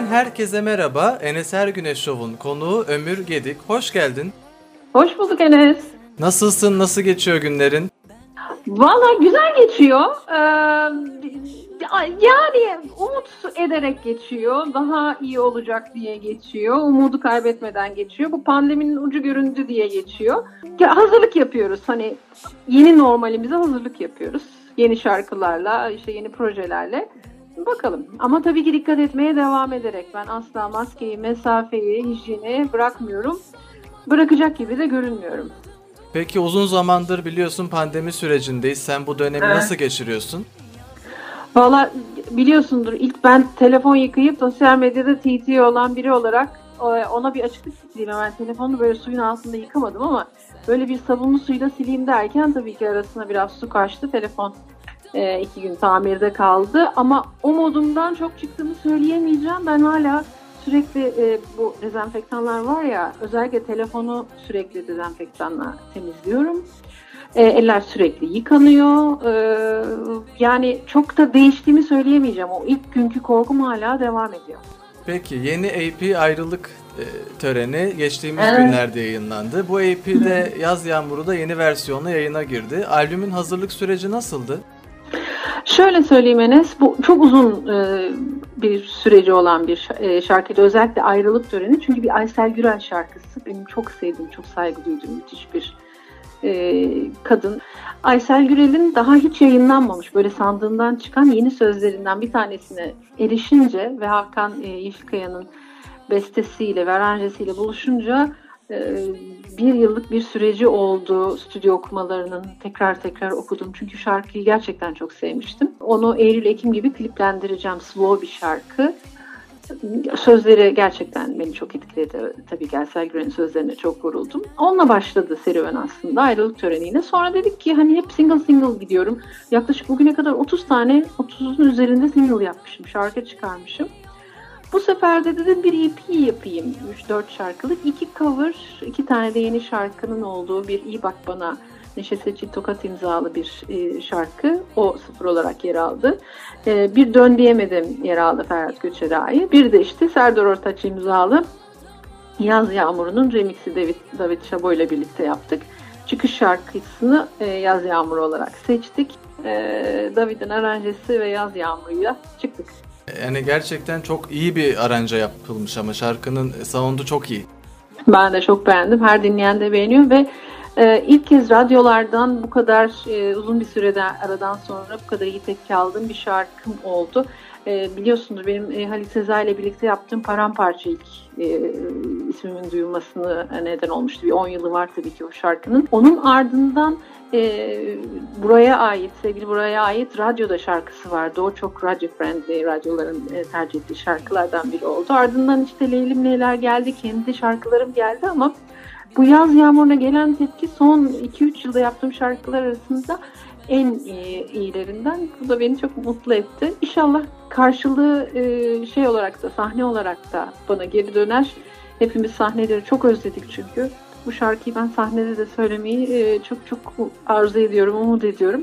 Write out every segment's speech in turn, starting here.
TRT'den herkese merhaba. Enes Ergüneş Show'un konuğu Ömür Gedik. Hoş geldin. Hoş bulduk Enes. Nasılsın? Nasıl geçiyor günlerin? Valla güzel geçiyor. Ee, yani umut ederek geçiyor. Daha iyi olacak diye geçiyor. Umudu kaybetmeden geçiyor. Bu pandeminin ucu göründü diye geçiyor. Ya, hazırlık yapıyoruz. Hani yeni normalimize hazırlık yapıyoruz. Yeni şarkılarla, işte yeni projelerle. Bakalım. Ama tabii ki dikkat etmeye devam ederek. Ben asla maskeyi, mesafeyi, hijyeni bırakmıyorum. Bırakacak gibi de görünmüyorum. Peki uzun zamandır biliyorsun pandemi sürecindeyiz. Sen bu dönemi evet. nasıl geçiriyorsun? Valla biliyorsundur ilk ben telefon yıkayıp sosyal medyada TT olan biri olarak ona bir açıklık sileyim hemen. Telefonu böyle suyun altında yıkamadım ama böyle bir sabunlu suyla sileyim derken tabii ki arasına biraz su kaçtı. Telefon e, iki gün tamirde kaldı ama o modumdan çok çıktığımı söyleyemeyeceğim. Ben hala sürekli e, bu dezenfektanlar var ya özellikle telefonu sürekli dezenfektanla temizliyorum. E, eller sürekli yıkanıyor. E, yani çok da değiştiğimi söyleyemeyeceğim. O ilk günkü korkum hala devam ediyor. Peki yeni AP ayrılık e, töreni geçtiğimiz evet. günlerde yayınlandı. Bu AP'de Yaz Yağmuru da yeni versiyonla yayına girdi. Albümün hazırlık süreci nasıldı? Şöyle söyleyeyim Enes, bu çok uzun e, bir süreci olan bir e, şarkıydı. Özellikle ayrılık töreni. Çünkü bir Aysel Gürel şarkısı. Benim çok sevdiğim, çok saygı duyduğum müthiş bir e, kadın. Aysel Gürel'in daha hiç yayınlanmamış böyle sandığından çıkan yeni sözlerinden bir tanesine erişince ve Hakan e, Yeşilkaya'nın bestesiyle ve aranjesiyle buluşunca bir yıllık bir süreci oldu stüdyo okumalarının tekrar tekrar okudum çünkü şarkıyı gerçekten çok sevmiştim. Onu Eylül-Ekim gibi kliplendireceğim slow bir şarkı. Sözleri gerçekten beni çok etkiledi. Tabii Gelsel Güren'in sözlerine çok vuruldum. Onunla başladı serüven aslında ayrılık töreniyle. Sonra dedik ki hani hep single single gidiyorum. Yaklaşık bugüne kadar 30 tane 30'un üzerinde single yapmışım. Şarkı çıkarmışım. Bu sefer de dedim bir EP yapayım. 3-4 şarkılık. iki cover, iki tane de yeni şarkının olduğu bir iyi bak bana Neşe Seçil Tokat imzalı bir e, şarkı. O sıfır olarak yer aldı. E, bir Dön Diyemedim yer aldı Ferhat Göçer'e ait. Bir de işte Serdar Ortaç imzalı Yaz Yağmuru'nun remixi David, David Şabo ile birlikte yaptık. Çıkış şarkısını e, Yaz Yağmuru olarak seçtik. E, David'in aranjesi ve Yaz Yağmuru'yla çıktık. Yani gerçekten çok iyi bir aranja yapılmış ama şarkının sound'u çok iyi. Ben de çok beğendim. Her dinleyen de beğeniyor ve e, ilk kez radyolardan bu kadar e, uzun bir süreden aradan sonra bu kadar iyi tepki aldığım bir şarkım oldu. E, biliyorsunuz benim e, Halit Sezai ile birlikte yaptığım Paramparça ilk e, ismimin duyulmasını neden olmuştu. Bir 10 yılı var tabii ki o şarkının. Onun ardından e, buraya ait, sevgili buraya ait radyoda şarkısı vardı. O çok radyo friendly, radyoların e, tercih ettiği şarkılardan biri oldu. Ardından işte Leylim Neyler geldi, kendi şarkılarım geldi ama bu yaz yağmuruna gelen tepki son 2-3 yılda yaptığım şarkılar arasında en iyi, iyilerinden. Bu da beni çok mutlu etti. İnşallah karşılığı e, şey olarak da sahne olarak da bana geri döner. Hepimiz sahneleri çok özledik çünkü. Bu şarkıyı ben sahnede de söylemeyi e, çok çok arzu ediyorum, umut ediyorum.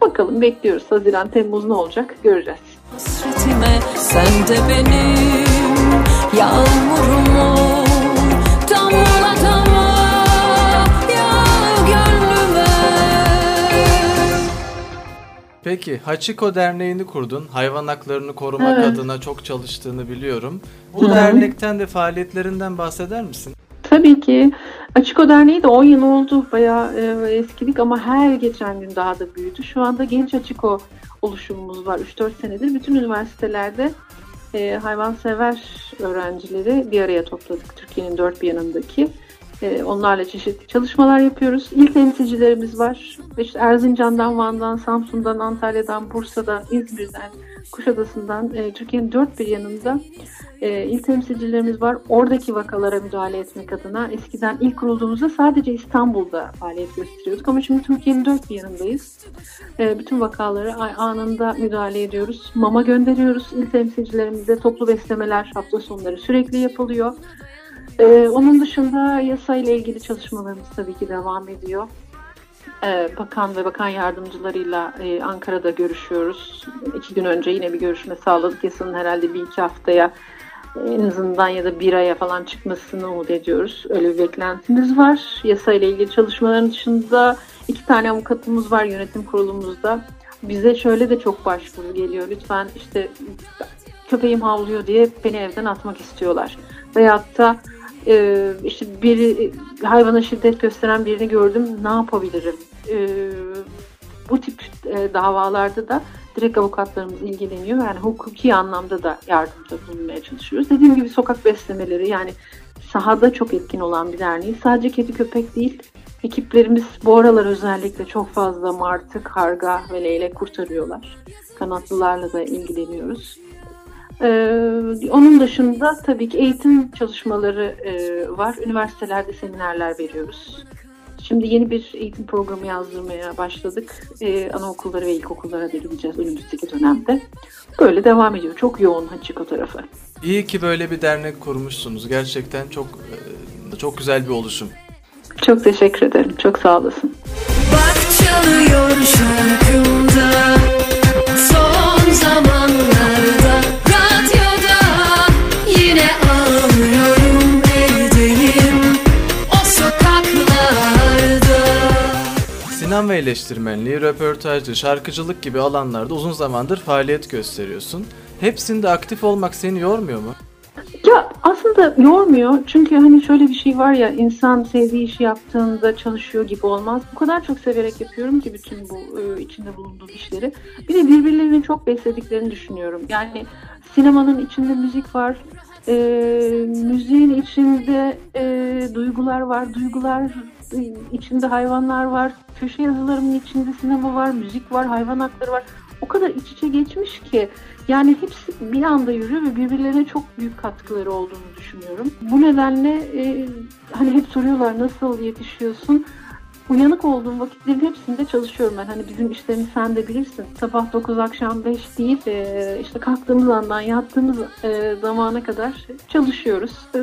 Bakalım bekliyoruz. Haziran, Temmuz ne olacak göreceğiz. Hasretime sen de benim yağmurum damla damla Peki Hachiko Derneği'ni kurdun. Hayvan haklarını korumak evet. adına çok çalıştığını biliyorum. Bu Hı-hı. dernekten de faaliyetlerinden bahseder misin? Tabii ki. Açıko Derneği de 10 yıl oldu. Bayağı e, eskidik ama her geçen gün daha da büyüdü. Şu anda genç Açıko oluşumumuz var. 3-4 senedir bütün üniversitelerde e, hayvansever öğrencileri bir araya topladık. Türkiye'nin dört bir yanındaki. E, onlarla çeşitli çalışmalar yapıyoruz. İl temsilcilerimiz var. İşte Erzincan'dan, Van'dan, Samsun'dan, Antalya'dan, Bursa'dan, İzmir'den, Kuşadası'ndan e, Türkiye'nin dört bir yanında e, il temsilcilerimiz var. Oradaki vakalara müdahale etmek adına eskiden ilk kurulduğumuzda sadece İstanbul'da faaliyet gösteriyorduk ama şimdi Türkiye'nin dört bir yanındayız. E, bütün vakaları anında müdahale ediyoruz. Mama gönderiyoruz. İl temsilcilerimize toplu beslemeler hafta sonları sürekli yapılıyor. E, onun dışında yasayla ilgili çalışmalarımız tabii ki devam ediyor. Ee, bakan ve bakan yardımcılarıyla e, Ankara'da görüşüyoruz. İki gün önce yine bir görüşme sağladık. Yasanın herhalde bir iki haftaya en azından ya da bir aya falan çıkmasını umut ediyoruz. Öyle bir beklentimiz var. Yasa ile ilgili çalışmaların dışında iki tane avukatımız var yönetim kurulumuzda. Bize şöyle de çok başvuru geliyor. Lütfen işte köpeğim havlıyor diye beni evden atmak istiyorlar. Veyahut da e, işte bir hayvana şiddet gösteren birini gördüm ne yapabilirim? E, bu tip e, davalarda da direkt avukatlarımız ilgileniyor. Yani hukuki anlamda da yardımda bulunmaya çalışıyoruz. Dediğim gibi sokak beslemeleri yani sahada çok etkin olan bir derneği. Sadece kedi köpek değil. Ekiplerimiz bu aralar özellikle çok fazla martı, karga ve leylek kurtarıyorlar. Kanatlılarla da ilgileniyoruz. Ee, onun dışında tabii ki eğitim çalışmaları e, var. Üniversitelerde seminerler veriyoruz. Şimdi yeni bir eğitim programı yazdırmaya başladık. Ee, anaokulları ve ilkokullara da gideceğiz önümüzdeki dönemde. Böyle devam ediyor. Çok yoğun Hachiko tarafı. İyi ki böyle bir dernek kurmuşsunuz. Gerçekten çok e, çok güzel bir oluşum. Çok teşekkür ederim. Çok sağ olasın. Bak çalıyor şarkımda son zamanlarda Sinema eleştirmenliği, röportajcı, şarkıcılık gibi alanlarda uzun zamandır faaliyet gösteriyorsun. Hepsinde aktif olmak seni yormuyor mu? Ya aslında yormuyor çünkü hani şöyle bir şey var ya insan sevdiği işi yaptığında çalışıyor gibi olmaz. Bu kadar çok severek yapıyorum ki bütün bu e, içinde bulunduğum işleri. Bir de birbirlerini çok beslediklerini düşünüyorum. Yani sinemanın içinde müzik var, e, müziğin içinde e, duygular var, duygular içinde hayvanlar var, köşe yazılarımın içinde sinema var, müzik var, hayvan hakları var. O kadar iç içe geçmiş ki yani hepsi bir anda yürüyor ve birbirlerine çok büyük katkıları olduğunu düşünüyorum. Bu nedenle e, hani hep soruyorlar nasıl yetişiyorsun? Uyanık olduğum vakitlerin hepsinde çalışıyorum ben. Hani bizim işlerimiz sen de bilirsin. Sabah 9 akşam 5 değil. E, işte kalktığımız andan yattığımız e, zamana kadar çalışıyoruz. E,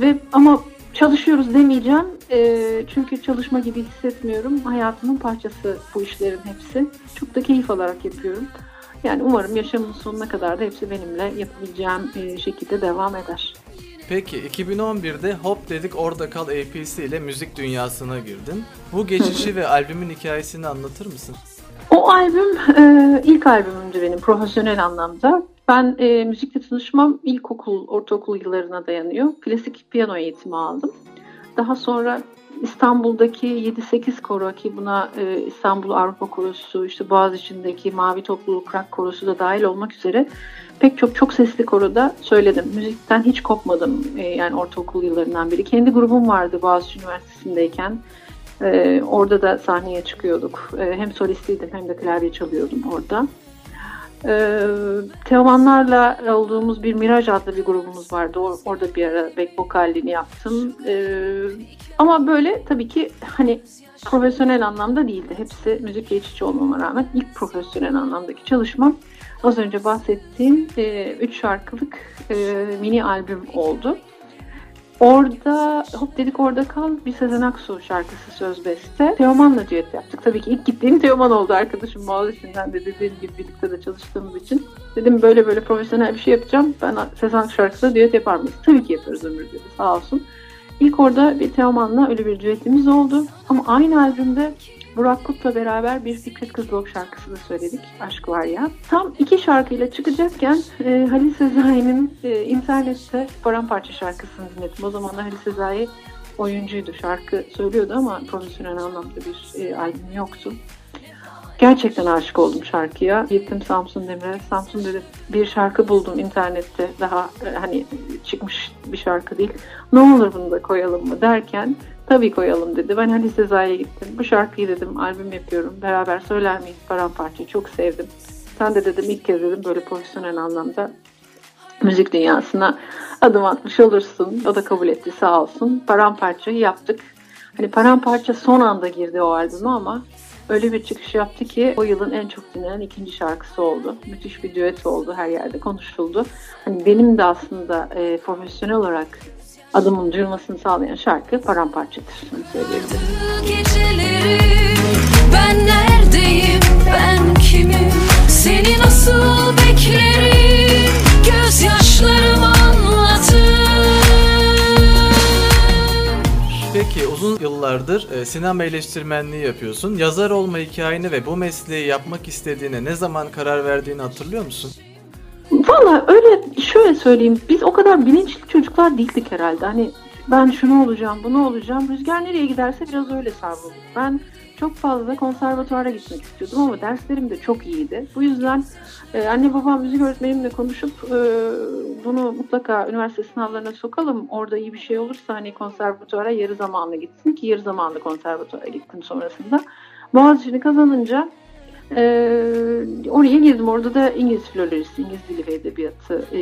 ve ama çalışıyoruz demeyeceğim. E, çünkü çalışma gibi hissetmiyorum. Hayatımın parçası bu işlerin hepsi. Çok da keyif alarak yapıyorum. Yani umarım yaşamın sonuna kadar da hepsi benimle yapabileceğim e, şekilde devam eder. Peki 2011'de Hop Dedik Orada Kal AP'si ile müzik dünyasına girdin. Bu geçişi ve albümün hikayesini anlatır mısın? O albüm e, ilk albümümdü benim profesyonel anlamda. Ben e, müzikle tanışmam ilkokul, ortaokul yıllarına dayanıyor. Klasik piyano eğitimi aldım. Daha sonra İstanbul'daki 7-8 koro ki buna e, İstanbul Avrupa Korosu, işte Boğaziçi'ndeki Mavi Topluluk Rock Korosu da dahil olmak üzere pek çok çok sesli koroda söyledim. Müzikten hiç kopmadım e, yani ortaokul yıllarından beri. Kendi grubum vardı Boğaziçi Üniversitesi'ndeyken. E, orada da sahneye çıkıyorduk. E, hem solistiydim hem de klavye çalıyordum orada. Ee, Teomanlarla olduğumuz bir Miraj adlı bir grubumuz vardı. Orada bir ara back vokallini yaptım. Ee, ama böyle tabii ki hani profesyonel anlamda değildi. Hepsi müzikle iç içe olmama rağmen ilk profesyonel anlamdaki çalışmam az önce bahsettiğim 3 e, şarkılık e, mini albüm oldu. Orada hop dedik orada kal bir Sezen Aksu şarkısı söz beste. Teoman'la düet yaptık. Tabii ki ilk gittiğim Teoman oldu arkadaşım Boğaziçi'nden de dediğim gibi birlikte de çalıştığımız için. Dedim böyle böyle profesyonel bir şey yapacağım. Ben Sezen Aksu şarkısına düet yapar mıyız? Tabii ki yaparız Ömür dedi sağ olsun. İlk orada bir Teoman'la öyle bir düetimiz oldu. Ama aynı albümde Burak Kut'la beraber bir Fikret Kızılok şarkısı da söyledik. Aşk var ya. Tam iki şarkıyla çıkacakken e, Halil Sezai'nin e, internette Paramparça şarkısını dinledim. O zaman da Halil Sezai oyuncuydu. Şarkı söylüyordu ama profesyonel anlamda bir e, albüm yoktu. Gerçekten aşık oldum şarkıya. Gittim Samsun Demir'e. Samsun dedi bir şarkı buldum internette. Daha e, hani çıkmış bir şarkı değil. Ne olur bunu da koyalım mı derken tabii koyalım dedi. Ben Ali Sezai'ye gittim. Bu şarkıyı dedim albüm yapıyorum. Beraber söyler miyiz paramparçayı? Çok sevdim. Sen de dedim ilk kez dedim böyle profesyonel anlamda müzik dünyasına adım atmış olursun. O da kabul etti sağ olsun. Paramparçayı yaptık. Hani paramparça son anda girdi o albüme ama öyle bir çıkış yaptı ki o yılın en çok dinlenen ikinci şarkısı oldu. Müthiş bir düet oldu. Her yerde konuşuldu. Hani benim de aslında e, profesyonel olarak adımın duyulmasını sağlayan şarkı paramparçadır. Onu söyleyebilirim. Ben neredeyim, ben kimim, seni nasıl beklerim, gözyaşlarım. Peki uzun yıllardır e, sinema eleştirmenliği yapıyorsun. Yazar olma hikayeni ve bu mesleği yapmak istediğine ne zaman karar verdiğini hatırlıyor musun? Valla öyle şöyle söyleyeyim. Biz o kadar bilinçli çocuklar değildik herhalde. Hani ben şunu olacağım, bunu olacağım. Rüzgar nereye giderse biraz öyle savrulur. Ben çok fazla konservatuara gitmek istiyordum ama derslerim de çok iyiydi. Bu yüzden e, anne babam müzik öğretmenimle konuşup e, bunu mutlaka üniversite sınavlarına sokalım. Orada iyi bir şey olursa hani konservatuara yarı zamanlı gitsin ki yarı zamanlı konservatuara gittim sonrasında. Boğaziçi'ni kazanınca ee, oraya girdim. Orada da İngiliz filolojisi, İngiliz dili ve edebiyatı e,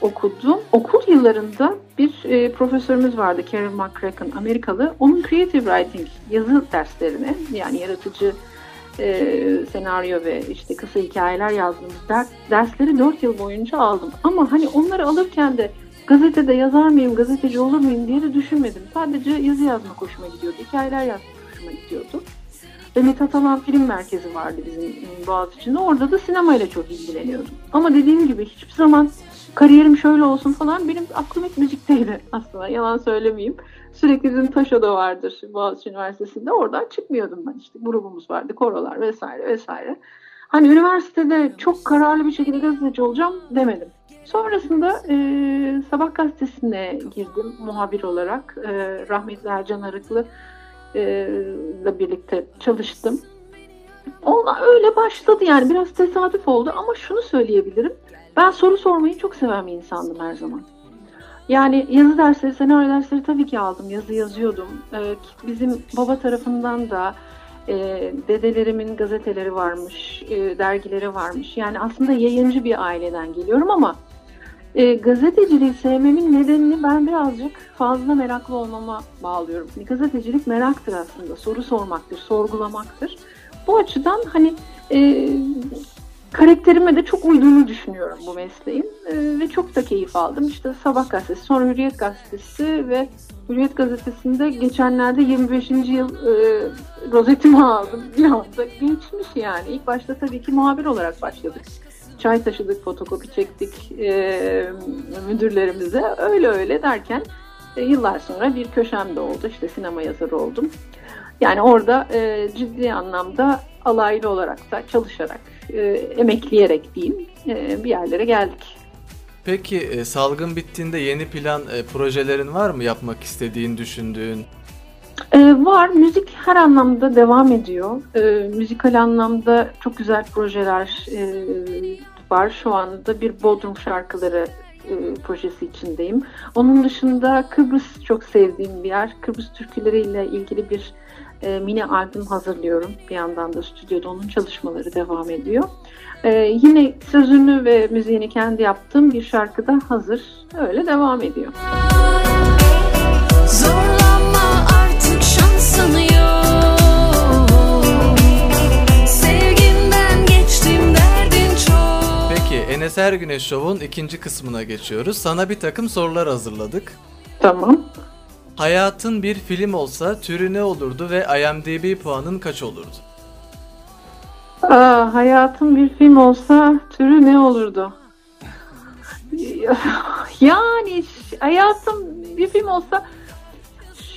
okudum. Okul yıllarında bir e, profesörümüz vardı, Carol McCracken, Amerikalı. Onun creative writing yazı derslerine, yani yaratıcı e, senaryo ve işte kısa hikayeler yazdığımız ders, dersleri 4 yıl boyunca aldım. Ama hani onları alırken de gazetede yazar mıyım, gazeteci olur muyum diye de düşünmedim. Sadece yazı yazmak hoşuma gidiyordu, hikayeler yazmak hoşuma gidiyordu. Ve Mithat Alan Film Merkezi vardı bizim e, Boğaziçi'nde. Orada da sinemayla çok ilgileniyordum. Ama dediğim gibi hiçbir zaman kariyerim şöyle olsun falan benim aklım hep müzikteydi aslında. Yalan söylemeyeyim. Sürekli bizim Taşo'da vardır Boğaziçi Üniversitesi'nde. Oradan çıkmıyordum ben işte. Grubumuz vardı, korolar vesaire vesaire. Hani üniversitede çok kararlı bir şekilde gazeteci olacağım demedim. Sonrasında e, Sabah gazetesine girdim muhabir olarak. E, rahmetli Ercan Arıklı ile birlikte çalıştım. Onunla öyle başladı yani biraz tesadüf oldu ama şunu söyleyebilirim. Ben soru sormayı çok seven bir insandım her zaman. Yani yazı dersleri, senaryo dersleri tabii ki aldım. Yazı yazıyordum. Ee, bizim baba tarafından da e, dedelerimin gazeteleri varmış, e, dergileri varmış. Yani aslında yayıncı bir aileden geliyorum ama e, gazeteciliği sevmemin nedenini ben birazcık fazla meraklı olmama bağlıyorum. Yani gazetecilik meraktır aslında, soru sormaktır, sorgulamaktır. Bu açıdan hani e, karakterime de çok uyduğunu düşünüyorum bu mesleğin e, ve çok da keyif aldım. İşte Sabah gazetesi, sonra Hürriyet gazetesi ve Hürriyet gazetesinde geçenlerde 25. yıl e, rozetimi aldım. Bir anda geçmiş yani. İlk başta tabii ki muhabir olarak başladık çay taşıdık, fotokopi çektik e, müdürlerimize. Öyle öyle derken e, yıllar sonra bir köşem de oldu. İşte sinema yazarı oldum. Yani orada e, ciddi anlamda alaylı olarak da çalışarak, e, emekleyerek diyeyim e, bir yerlere geldik. Peki e, salgın bittiğinde yeni plan e, projelerin var mı yapmak istediğin, düşündüğün? Ee, var. Müzik her anlamda devam ediyor. Ee, müzikal anlamda çok güzel projeler e, var. Şu anda bir Bodrum şarkıları e, projesi içindeyim. Onun dışında Kıbrıs çok sevdiğim bir yer. Kıbrıs türküleriyle ilgili bir e, mini albüm hazırlıyorum. Bir yandan da stüdyoda onun çalışmaları devam ediyor. E, yine sözünü ve müziğini kendi yaptığım bir şarkı da hazır. Öyle devam ediyor. Zorlanma artık şansın yok Enes Ergüneş Show'un ikinci kısmına geçiyoruz. Sana bir takım sorular hazırladık. Tamam. Hayatın bir film olsa türü ne olurdu ve IMDb puanın kaç olurdu? Aa, hayatım bir film olsa türü ne olurdu? Yani hayatım bir film olsa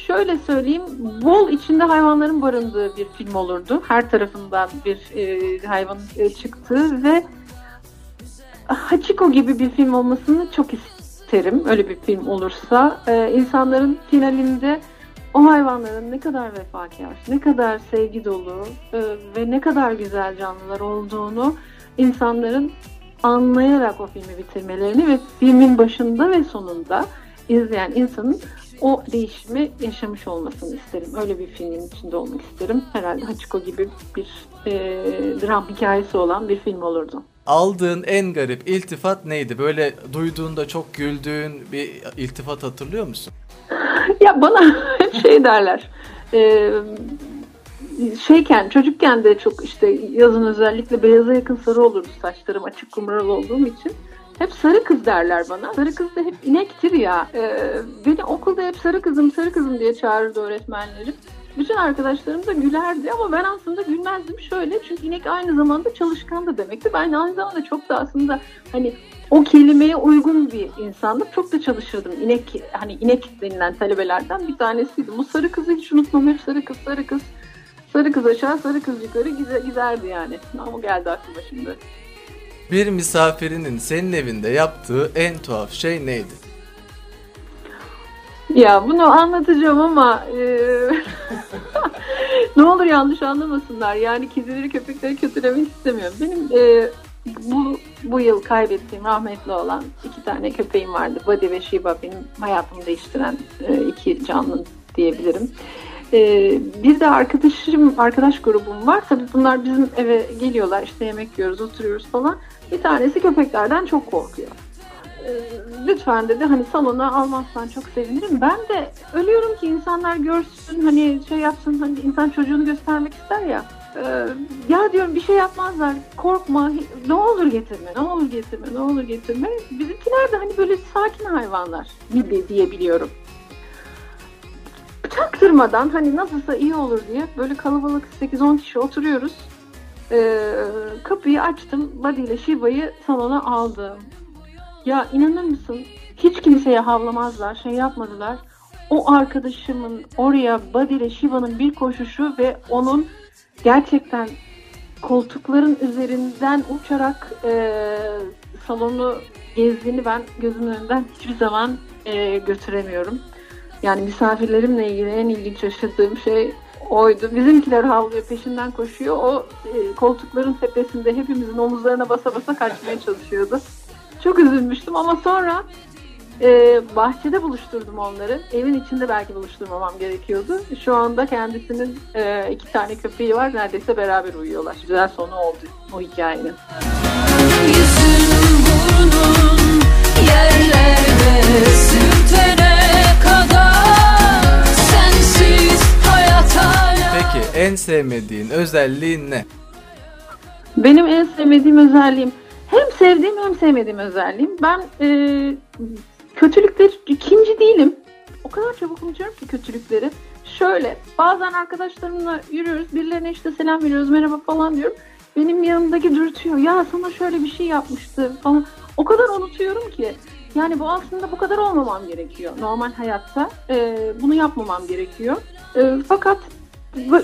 şöyle söyleyeyim bol içinde hayvanların barındığı bir film olurdu. Her tarafından bir e, hayvan e, çıktığı ve Hachiko gibi bir film olmasını çok isterim. Öyle bir film olursa e, insanların finalinde o hayvanların ne kadar vefakar, ne kadar sevgi dolu e, ve ne kadar güzel canlılar olduğunu insanların anlayarak o filmi bitirmelerini ve filmin başında ve sonunda izleyen insanın o değişimi yaşamış olmasını isterim. Öyle bir filmin içinde olmak isterim. Herhalde Hachiko gibi bir e, dram hikayesi olan bir film olurdu. Aldığın en garip iltifat neydi? Böyle duyduğunda çok güldüğün bir iltifat hatırlıyor musun? Ya bana şey derler. E, şeyken çocukken de çok işte yazın özellikle beyaza yakın sarı olurdu saçlarım açık kumral olduğum için. Hep sarı kız derler bana. Sarı kız da hep inektir ya. Ee, beni okulda hep sarı kızım sarı kızım diye çağırırdı öğretmenlerim. Bütün arkadaşlarım da gülerdi ama ben aslında gülmezdim şöyle. Çünkü inek aynı zamanda çalışkan da demekti. Ben aynı zamanda çok da aslında hani o kelimeye uygun bir insandım. Çok da çalışırdım. İnek hani inek denilen talebelerden bir tanesiydim. Bu sarı kızı hiç unutmam. Hep sarı kız, sarı kız. Sarı kız aşağı, sarı kız yukarı giderdi yani. Ama geldi aklıma şimdi. Bir misafirinin senin evinde yaptığı en tuhaf şey neydi? Ya bunu anlatacağım ama e, ne olur yanlış anlamasınlar. Yani kedileri köpekleri kötülemek istemiyorum. Benim e, bu bu yıl kaybettiğim rahmetli olan iki tane köpeğim vardı. Buddy ve Shiba benim hayatımı değiştiren e, iki canlı diyebilirim. E, bir de arkadaşım, arkadaş grubum var. Tabii bunlar bizim eve geliyorlar. işte yemek yiyoruz, oturuyoruz falan. Bir tanesi köpeklerden çok korkuyor. E, lütfen dedi hani salona almazsan çok sevinirim. Ben de ölüyorum ki insanlar görsün hani şey yapsın hani insan çocuğunu göstermek ister ya. Ee, ya diyorum bir şey yapmazlar korkma ne olur getirme ne olur getirme ne olur getirme. Bizimkiler de hani böyle sakin hayvanlar gibi diyebiliyorum. Çaktırmadan hani nasılsa iyi olur diye böyle kalabalık 8-10 kişi oturuyoruz. Ee, kapıyı açtım Buddy ile Shiba'yı salona aldım. Ya inanır mısın? Hiç kimseye havlamazlar, şey yapmadılar. O arkadaşımın oraya Buddy ile Shiva'nın bir koşuşu ve onun gerçekten koltukların üzerinden uçarak e, salonu gezdiğini ben gözümün önünden hiçbir zaman e, götüremiyorum. Yani misafirlerimle ilgili en ilginç yaşadığım şey oydu. Bizimkiler havlıyor, peşinden koşuyor. O e, koltukların tepesinde hepimizin omuzlarına basa basa kaçmaya çalışıyordu. Çok üzülmüştüm ama sonra e, bahçede buluşturdum onları. Evin içinde belki buluşturmamam gerekiyordu. Şu anda kendisinin e, iki tane köpeği var. Neredeyse beraber uyuyorlar. Güzel sonu oldu o hikayenin. Yüzün burnun yerlerde sürtene kadar sensiz hayat hala Peki en sevmediğin özelliğin ne? Benim en sevmediğim özelliğim hem sevdiğim hem sevmediğim özelliğim. Ben e, kötülükleri ikinci değilim. O kadar çabuk unutuyorum ki kötülükleri. Şöyle bazen arkadaşlarımla yürüyoruz. Birilerine işte selam veriyoruz merhaba falan diyorum. Benim yanımdaki dürtüyor. Ya sana şöyle bir şey yapmıştı falan. O kadar unutuyorum ki. Yani bu aslında bu kadar olmamam gerekiyor. Normal hayatta e, bunu yapmamam gerekiyor. E, fakat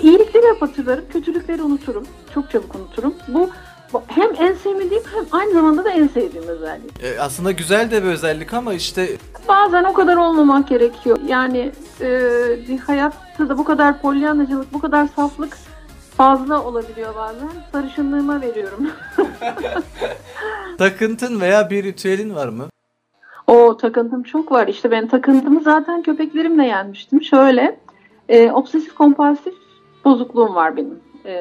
iyilikleri hep hatırlarım. Kötülükleri unuturum. Çok çabuk unuturum. Bu hem en sevmediğim hem aynı zamanda da en sevdiğim özellik. E, aslında güzel de bir özellik ama işte Bazen o kadar olmamak gerekiyor. Yani e, hayatta da bu kadar polyanacılık, bu kadar saflık fazla olabiliyor bazen. Sarışınlığıma veriyorum. takıntın veya bir ritüelin var mı? o takıntım çok var. İşte ben takıntımı zaten köpeklerimle yenmiştim. Şöyle, e, obsesif kompulsif bozukluğum var benim. E,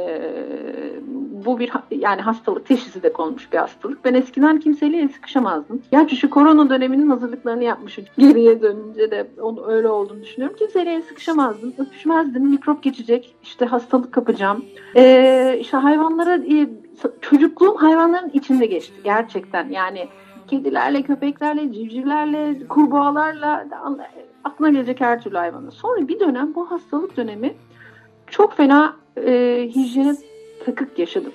bu bir yani hastalık teşhisi de konmuş bir hastalık. Ben eskiden kimseyle el sıkışamazdım. Gerçi şu korona döneminin hazırlıklarını yapmışım. Geriye dönünce de onu öyle olduğunu düşünüyorum. Kimseyle el sıkışamazdım. Öpüşmezdim. Mikrop geçecek. İşte hastalık kapacağım. E, işte hayvanlara e, çocukluğum hayvanların içinde geçti. Gerçekten yani kedilerle, köpeklerle, civcivlerle, kurbağalarla aklına gelecek her türlü hayvanla. Sonra bir dönem bu hastalık dönemi çok fena e, hijyene takık yaşadım.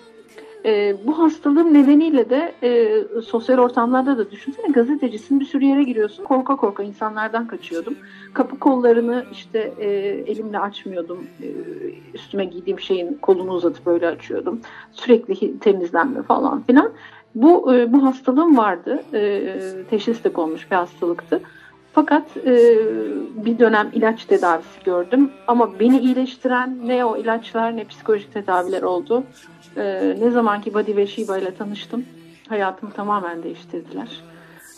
E, bu hastalığım nedeniyle de e, sosyal ortamlarda da düşünsene gazetecisin bir sürü yere giriyorsun. Korka korka insanlardan kaçıyordum. Kapı kollarını işte e, elimle açmıyordum. E, üstüme giydiğim şeyin kolunu uzatıp böyle açıyordum. Sürekli temizlenme falan filan. Bu e, bu hastalığım vardı. E, teşhis de konmuş bir hastalıktı. Fakat e, bir dönem ilaç tedavisi gördüm. Ama beni iyileştiren ne o ilaçlar ne psikolojik tedaviler oldu. E, ne zamanki Buddy ve Shiba ile tanıştım. Hayatımı tamamen değiştirdiler.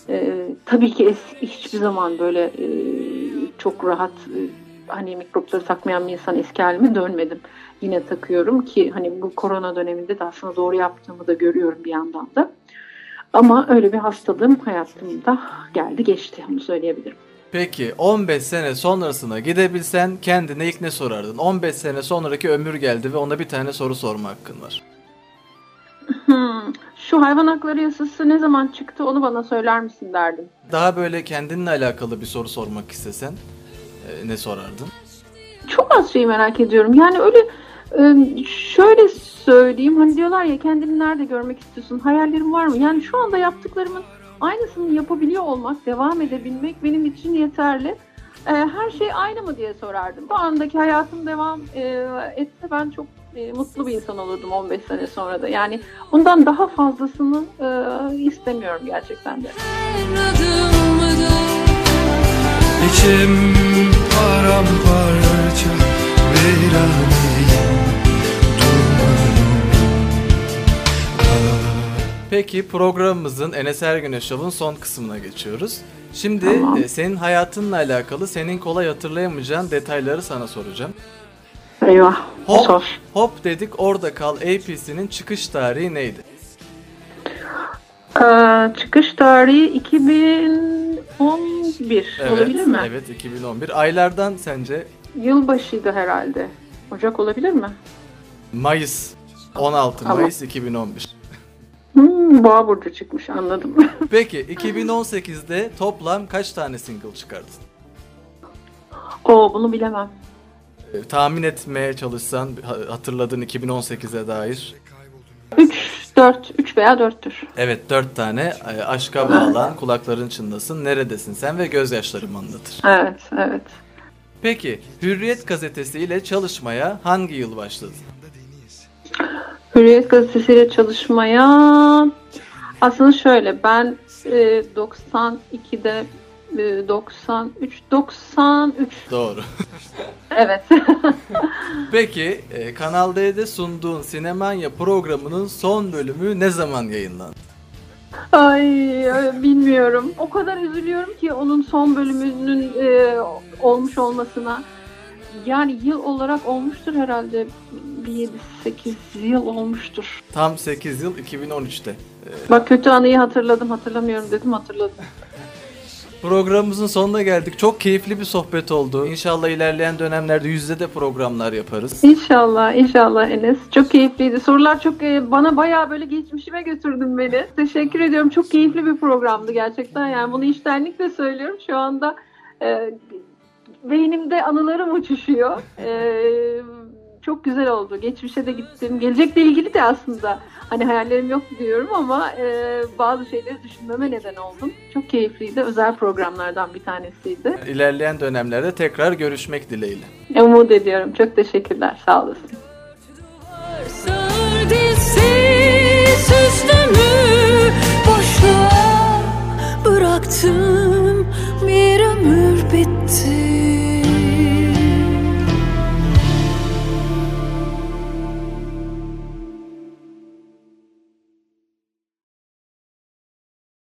E, tabii ki es, hiçbir zaman böyle e, çok rahat e, hani mikropları takmayan bir insan eski halime dönmedim. Yine takıyorum ki hani bu korona döneminde de aslında doğru yaptığımı da görüyorum bir yandan da. Ama öyle bir hastalığım hayatımda geldi geçti onu söyleyebilirim. Peki 15 sene sonrasına gidebilsen kendine ilk ne sorardın? 15 sene sonraki ömür geldi ve ona bir tane soru sorma hakkın var. Hmm, Şu hayvan hakları yasası ne zaman çıktı onu bana söyler misin derdim. Daha böyle kendinle alakalı bir soru sormak istesen e, ne sorardın? çok az şey merak ediyorum. Yani öyle şöyle söyleyeyim hani diyorlar ya kendini nerede görmek istiyorsun? Hayallerin var mı? Yani şu anda yaptıklarımın aynısını yapabiliyor olmak, devam edebilmek benim için yeterli. E, her şey aynı mı diye sorardım. Bu andaki hayatım devam e, etse ben çok e, mutlu bir insan olurdum 15 sene sonra da. Yani bundan daha fazlasını e, istemiyorum gerçekten de. İçim paramparça viraneyim Peki programımızın Enes Ergüne Show'un son kısmına geçiyoruz. Şimdi Tamam. e, senin hayatınla alakalı senin kolay hatırlayamayacağın detayları sana soracağım. Eyvah. Hop, Sor. hop dedik orada kal APC'nin çıkış tarihi neydi? Ee, çıkış tarihi 2011 olabilir mi? Evet 2011. Aylardan sence Yılbaşıydı herhalde. Ocak olabilir mi? Mayıs 16 Tamam. Mayıs 2011. Boğa burcu çıkmış anladım. Peki 2018'de toplam kaç tane single çıkardın? Oo bunu bilemem. E, tahmin etmeye çalışsan ha- hatırladığın 2018'e dair. 3, 4, 3 veya 4'tür. Evet 4 tane e, aşka bağlan kulakların çınlasın neredesin sen ve gözyaşlarım anlatır. Evet, evet. Peki Hürriyet gazetesi ile çalışmaya hangi yıl başladın? Hürriyet gazetesiyle çalışmaya aslında şöyle ben e, 92'de e, 93 93 Doğru. evet. Peki e, Kanal D'de sunduğun Sinemanya programının son bölümü ne zaman yayınlandı? Ay ay, bilmiyorum. O kadar üzülüyorum ki onun son bölümünün e, olmuş olmasına. Yani yıl olarak olmuştur herhalde. Bir 7-8 yıl olmuştur. Tam 8 yıl 2013'te. E, Bak kötü anıyı hatırladım hatırlamıyorum dedim hatırladım. Programımızın sonuna geldik. Çok keyifli bir sohbet oldu. İnşallah ilerleyen dönemlerde yüzde de programlar yaparız. İnşallah inşallah Enes. Çok keyifliydi. Sorular çok e, bana bayağı böyle geçmişime götürdün beni. Teşekkür ediyorum. Çok keyifli bir programdı gerçekten. Yani bunu içtenlikle söylüyorum. Şu anda e, beynimde anılarım uçuşuyor. E, çok güzel oldu. Geçmişe de gittim. Gelecekle ilgili de aslında hani hayallerim yok diyorum ama e, bazı şeyleri düşünmeme neden oldum. Çok keyifliydi. Özel programlardan bir tanesiydi. İlerleyen dönemlerde tekrar görüşmek dileğiyle. Umut ediyorum. Çok teşekkürler. Sağ olasın. Dizsiz üstümü boşluğa bıraktım. Bir ömür bitti